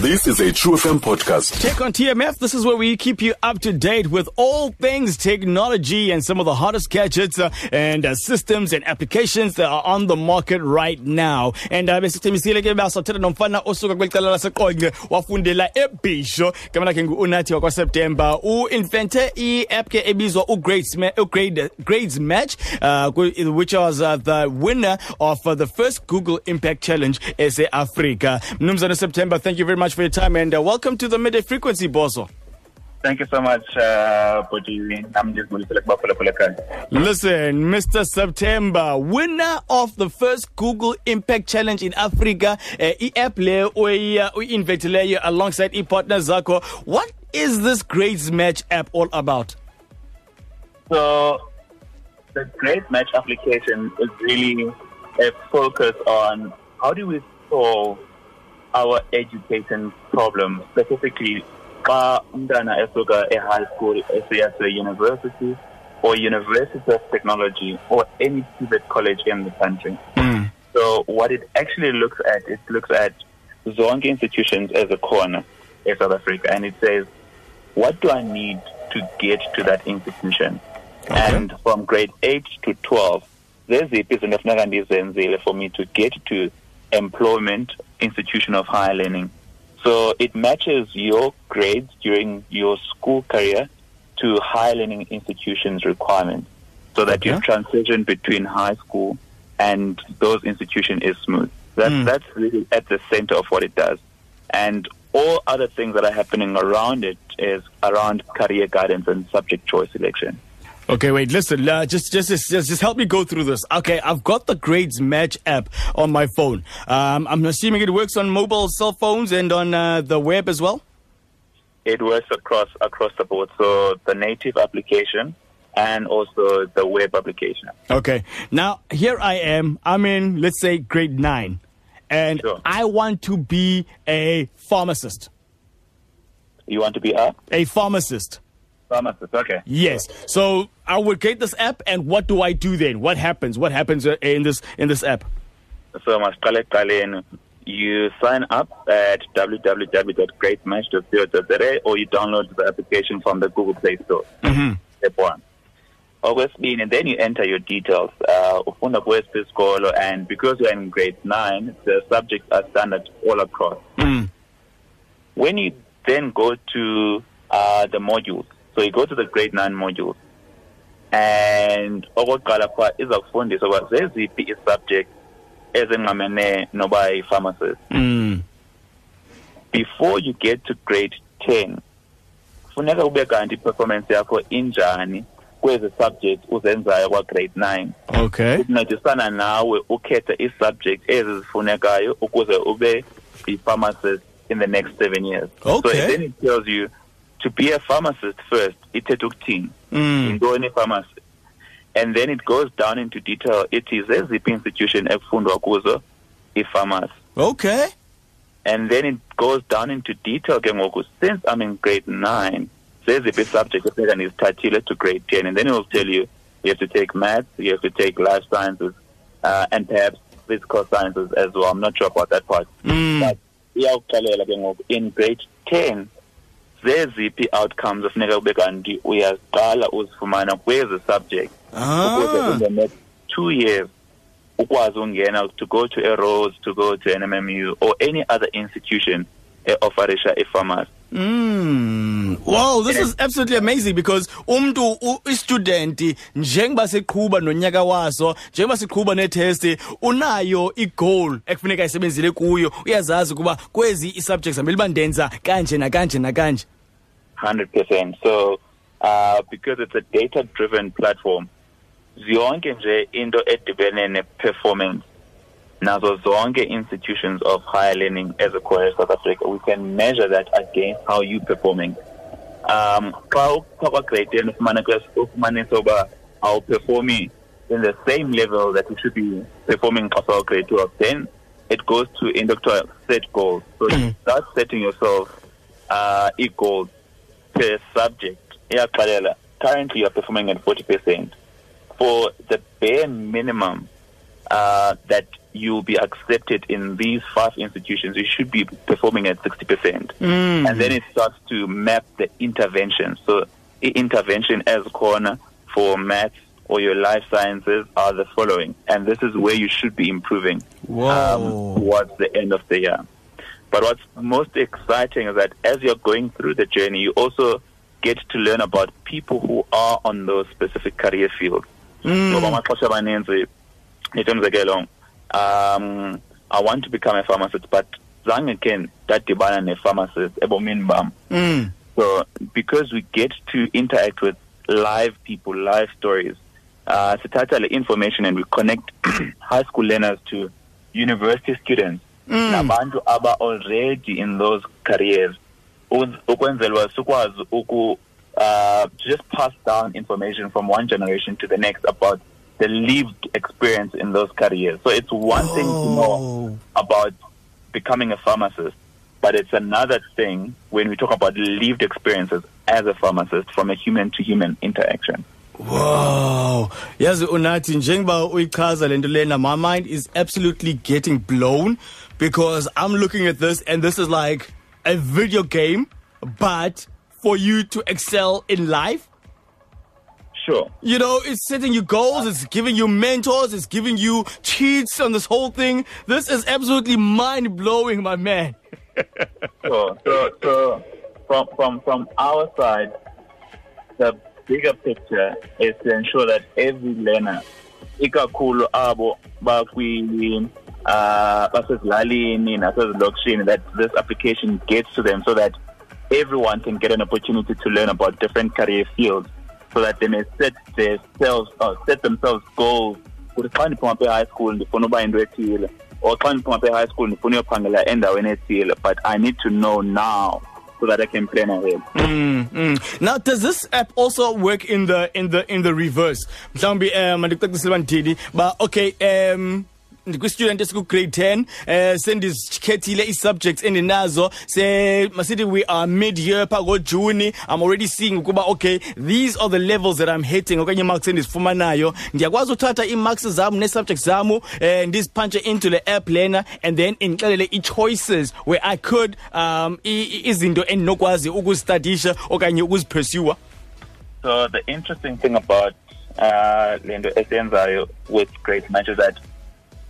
This is a True FM podcast. Tech on TMF. This is where we keep you up to date with all things technology and some of the hottest gadgets uh, and uh, systems and applications that are on the market right now. And uh, besithembisile ke basathetha nomfana osuka kwelicala laseqonce wafundela ebhisho gama lakhe ngu-unathi wakwaseptemba u-invente i-app ke ugrade, grades match uh, which was uh, the winner of uh, the first google impact challenge ese-afrika mnumzana september thank you very much for your time and uh, welcome to the midday frequency boso Thank you so much, uh, I'm just going to select Buffalo Pulakan. Listen, Mr. September, winner of the first Google Impact Challenge in Africa, uh, i-app leyo alongside i-partners zakho. What is this grades match app all about? So, the Great Match application is really a focus on how do we solve our education problem, specifically xa umntana esuka e-high school esiya university or University of Technology or any private college in the country. Mm. So what it actually looks at, it looks at zonke institutions as a corner in South Africa, and it says, what do I need to get to that institution? And from grade 8 to 12, zeziphi izinto efuneka ndizenzile for me to get to employment institution of higher learning. So it matches your grades during your school career to higher learning institutions requirements so that your transition between high school and those institutions is smooth. That's, Mm. that's really at the center of what it does. And all other things that are happening around it is around career guidance and subject choice selection. Okay, wait, listen, uh, just, just, just, just help me go through this. Okay, I've got the Grades Match app on my phone. Um, I'm assuming it works on mobile cell phones and on uh, the web as well? It works across across the board. So the native application and also the web application. Okay. Now, here I am. I'm in, let's say, grade nine. And Sure. I want to be a pharmacist. You want to be a A pharmacist. Pharmacist? Okay. Yes. So I would get this app, and what do I do then? What happens? What happens uh, in this in this app? So masiqale ekuqaleni, you sign up at www.greatmatch.co.za or you download the application from the Google Play Store. Mm-hmm. Step one. Okwesibini, and then you enter your details. Uh, ufunda isikolo and because you're in grade 9, the subjects are standard all across. Mm. When you then go to uh, the modules, so you go to the grade 9 modules, and okokuqala pha iza kufundisa uba zeziphi ii-subjects ezingqamene noba yi-pharmacist. Mm. Before you get to grade 10, funeka ube kanti i-performance yakho injani kwezi subjects uzenzayo kwa-grade 9 Okay. ukuncedisana nawe ukhethe ii-subject ezi zifunekayo ukuze ube yi-pharmacist in the next seven years Okay. so then it tells you to be a pharmacist first ithethe ukuthini Mm. yintoni i-pharmacy and then it goes down into detail. It is a zeziphi institution ekufundwa kuzo i-pharmacy Okay. and then it goes down into detail ke ngoku. Since i'm in grade 9 There's a zeziphi subject and efuneka ndizithathile to grade 10 and then it will tell you you have to take maths you have to take life sciences uh, and perhaps physical sciences as well. I'm not sure about that part. Mm. but iyawuxelela ke ngoku in grade 10 zeziphi outcomes efuneka ube kanti uyaqala uzifumana kwezi subject ukuze in the next two years ukwazi ungena to go to a Rose, to go to an MMU or any other institution e-offerisha i-pharmacy. Mm. Wow, this is absolutely amazing because umntu i-student njengoba siqhubha nonyaka waso njengoba siqhuba netest unayo i-goal ekufuneka isebenzile kuyo uyazazi ukuba kwezi i-subjects amelibandenza kanje na kanje nakanje nakanje 100%. So uh, because it's a data-driven platform, zonke nje into edibene ne-performance nazo zonke institutions of higher learning as a core South Africa, we can measure that against how you're performing. Um, xa upha kwa-grade 10 ufumana kwe- ufumanisa uba awuperformi in the same level that you should be performing xa sawa grade 12, then it goes to kuthiwa set goals. So you start setting yourself uh, e-goals per subject. Iyaxelela, currently you're performing at 40%. For the bare minimum uh, that you'll be accepted in these five institutions, you should be performing at 60%. And then it starts to map the intervention. So, intervention as corner for maths or your life sciences are the following. And this is where you should be improving um, towards the end of the year. But what's most exciting is that as you're going through the journey, you also get to learn about people who are on those specific career fields. Ngoba amaxesha amaninzi nithi umzekelo um I want to become a pharmacist but zange ndadibana ne-pharmacist ebomini bam Mm. so because we get to interact with live people, live stories, uh, sithatha le information and we connect high school learners to university students, nabantu aba already in those careers. Uba sikwazi uku uh, to just pass down information from one generation to the next about the lived experience in those careers. So it's one thing to know Oh. about becoming a pharmacist, but it's another thing when we talk about lived experiences as a pharmacist from a human to human interaction. Wow. Yazi unathi njengoba uyichaza lento lena my mind is absolutely getting blown because I'm looking at this and this is like a video game but for you to excel in life Sure. You know, it's setting you goals, it's giving you mentors, it's giving you cheats on this whole thing. This is absolutely mind blowing, my man. So, so, so from, from, from our side, the bigger picture is to ensure that every learner, ikakhulu abo bakwi uh, basezilalini that this application gets to them so that everyone can get an opportunity to learn about different career fields so that they may set themselves uh, set themselves goals e-high school or e-high school but i need to know now so that i can plan ahead Mm, mm. Now, does this app also work in the in the in the reverse? Mhlawumbi um ba okay um ndikwi-student esiku-grade 10 eh sendizikhethile ii-subjects endinazo se masithi we are mid year phaa ngojuni. I'm already seeing ukuba okay these are the levels that i'm hitting okanye imarks endizifumanayo. Ndiyakwazi uthatha ii-marks zam nee-subjects zam eh ndiziphuntshe into le app lena and then indixelele ii-choices where i could um izinto endinokwazi ukuzistadisha okanye ukuzipursua So the interesting thing about uh, Lendo Esenzayo with Great Match that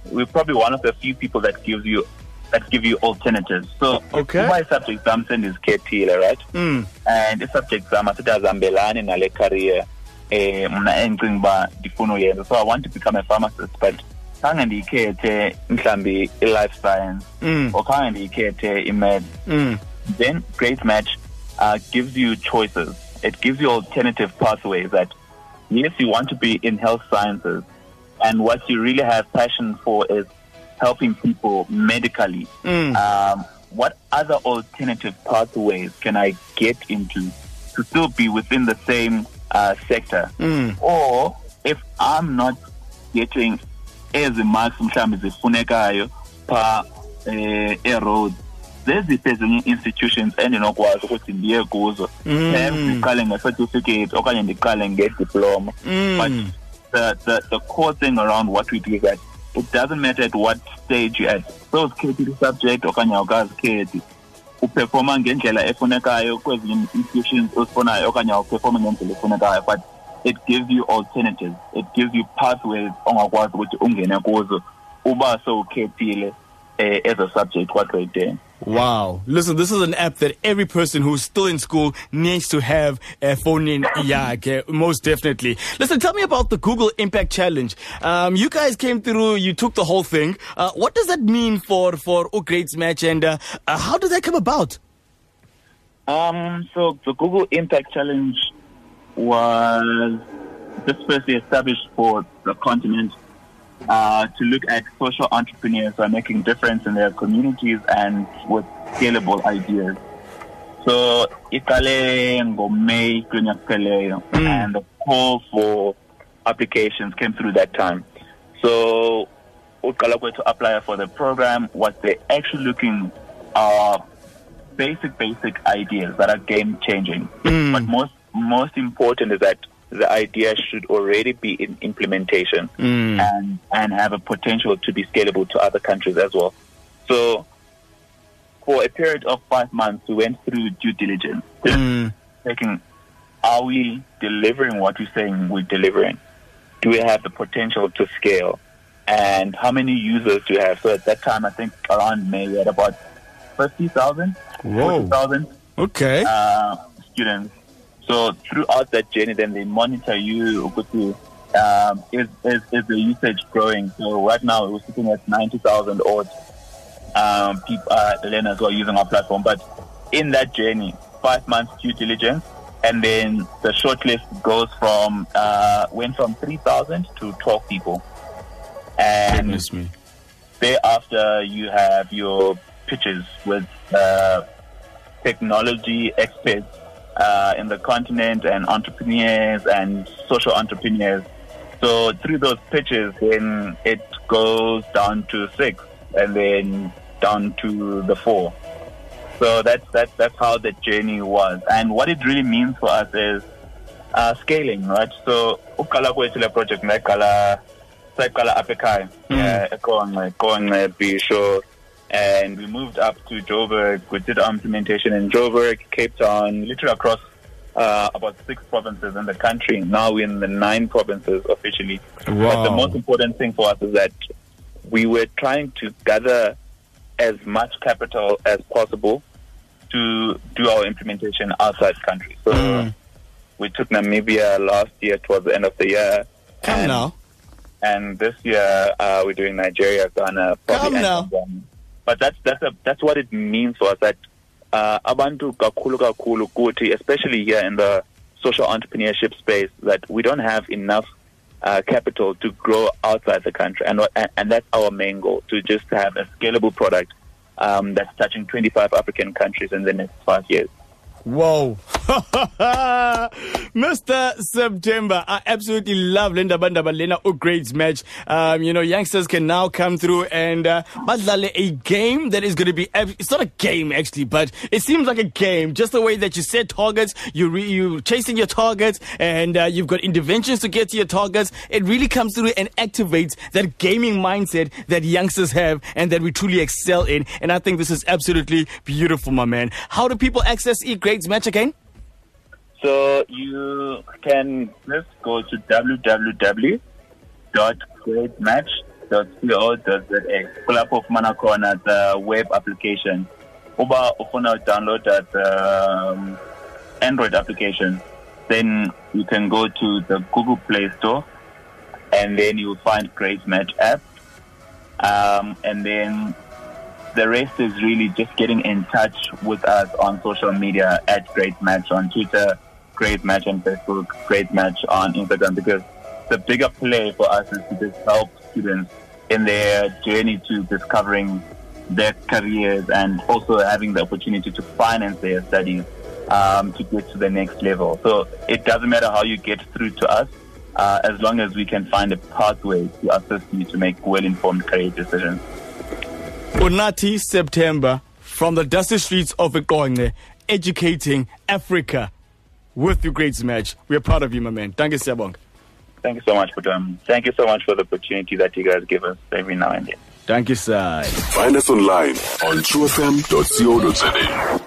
we're probably one of the few people that gives you that give you alternatives. So Okay. my subject exam is KTL, right? Mm. And the subject exam asithi azihambelani nale career eh mna endicinga uba ndifuna uyenza. So I want to become a pharmacist but khange ndiyikhethe mhlambi i-life science Mm. or khange ndiyikhethe i-med Mm. then Great Match uh, gives you choices. It gives you alternative pathways that, yes, you want to be in health sciences, and what you really have passion for is helping people medically. Mm. Um, what other alternative pathways can I get into to still be within the same uh, sector? Mm. Or if I'm not getting a ezimarks mhlawumbe zifunekayo pha eh, e-Rhodes zeziphi ezinye institutions endinokwazi ukuthi ndiye kuzo Mm. perhaps ndiqale nge-certificate okanye ndiqale ngediploma Mm. but the, the, the core thing around what we do is that it doesn't matter at what stage you're at. So uzikhethile i-subject okanye awukazikhethi uperforma ngendlela efunekayo kwezinye institutions ozifunayo okanye awuperforme ngendlela efunekayo but it gives you alternatives. It gives you pathways ongakwazi ukuthi ungene kuzo. Uba sowukhethile eh, as a subject kwa-grade 10 Wow. Listen, this is an app that every person who's still in school needs to have a phone in yakhe, most definitely. Listen, tell me about the Google Impact Challenge. Um, you guys came through, you took the whole thing. Uh, what does that mean for, for Grades Match and uh, uh, how did that come about? Um, so the Google Impact Challenge was just firstly established for the continent uh, to look at social entrepreneurs who are making difference in their communities and with scalable ideas. So iqale ngo-May and the call for applications came through that time. So uqala kwethu apply for the program was they actually looking uh, basic basic ideas that are game changing. But most most important is that the idea should already be in implementation and and have a potential to be scalable to other countries as well. So for a period of five months, we went through due diligence, Mm. checking are we delivering what we're saying we're delivering? Do we have the potential to scale? And how many users do we have? So at that time, I think around May, we had about 50,000, 40,000 Okay. uh, students. So throughout that journey, then they monitor you, um, is, is, is the usage growing? So right now we're sitting at 90,000 odd um, people, uh, learners who are using our platform. But in that journey, five months due diligence, and then the shortlist goes from, uh, went from 3,000 to 12 people. And Goodness me. thereafter you have your pitches with uh, technology experts uh, in the continent and entrepreneurs and social entrepreneurs. So through those pitches, then it goes down to six and then down to the four. So that's that's that's how the journey was, and what it really means for us is uh, scaling, right? So ukala kwethu le project ngayikala sayiqala apha ekhaya ekonxe konxe bisho and we moved up to Joburg. We did our implementation in Joburg, Cape Town, literally across uh, about six provinces in the country. Now we're in the nine provinces officially. But the most important thing for us is that we were trying to gather as much capital as possible to do our implementation outside the country. So Mm. we took Namibia last year towards the end of the year. Come and, now. And this year uh, we're doing Nigeria, Ghana, probably Come and now. But that's that's a, that's what it means for us. That uh, abantu kakhulu kakhulu especially here in the social entrepreneurship space, that we don't have enough uh, capital to grow outside the country, and and, and that's our main goal to just have a scalable product um, that's touching 25 African countries in the next five years. Whoa. Mr. September, I absolutely love Linda Bandaba Lena Upgrades match. Um, you know, youngsters can now come through and uh, a game that is going to be, it's not a game actually, but it seems like a game. Just the way that you set targets, you re- you chasing your targets and uh, you've got interventions to get to your targets. It really comes through and activates that gaming mindset that youngsters have and that we truly excel in. And I think this is absolutely beautiful, my man. How do people access E Grades match again? So you can just go to www.gradematch.co.za. Pull up of ufumana khona the web application. Uba ufuna download the um, Android application, then you can go to the Google Play Store and then you will find Grade Match app. Um, and then the rest is really just getting in touch with us on social media at Great Match on Twitter, Great Match on Facebook, Great Match on Instagram because the bigger play for us is to just help students in their journey to discovering their careers and also having the opportunity to finance their studies um, to get to the next level. So it doesn't matter how you get through to us uh, as long as we can find a pathway to assist you to make well-informed career decisions. Unathi September from the dusty streets of Ikonge, educating Africa with your grades match. We are proud of you, my man. Thank you, Sebong. Thank you so much for um, Thank you so much for the opportunity that you guys give us every now and then. Thank you, sir. Find us online on truefm.co.za.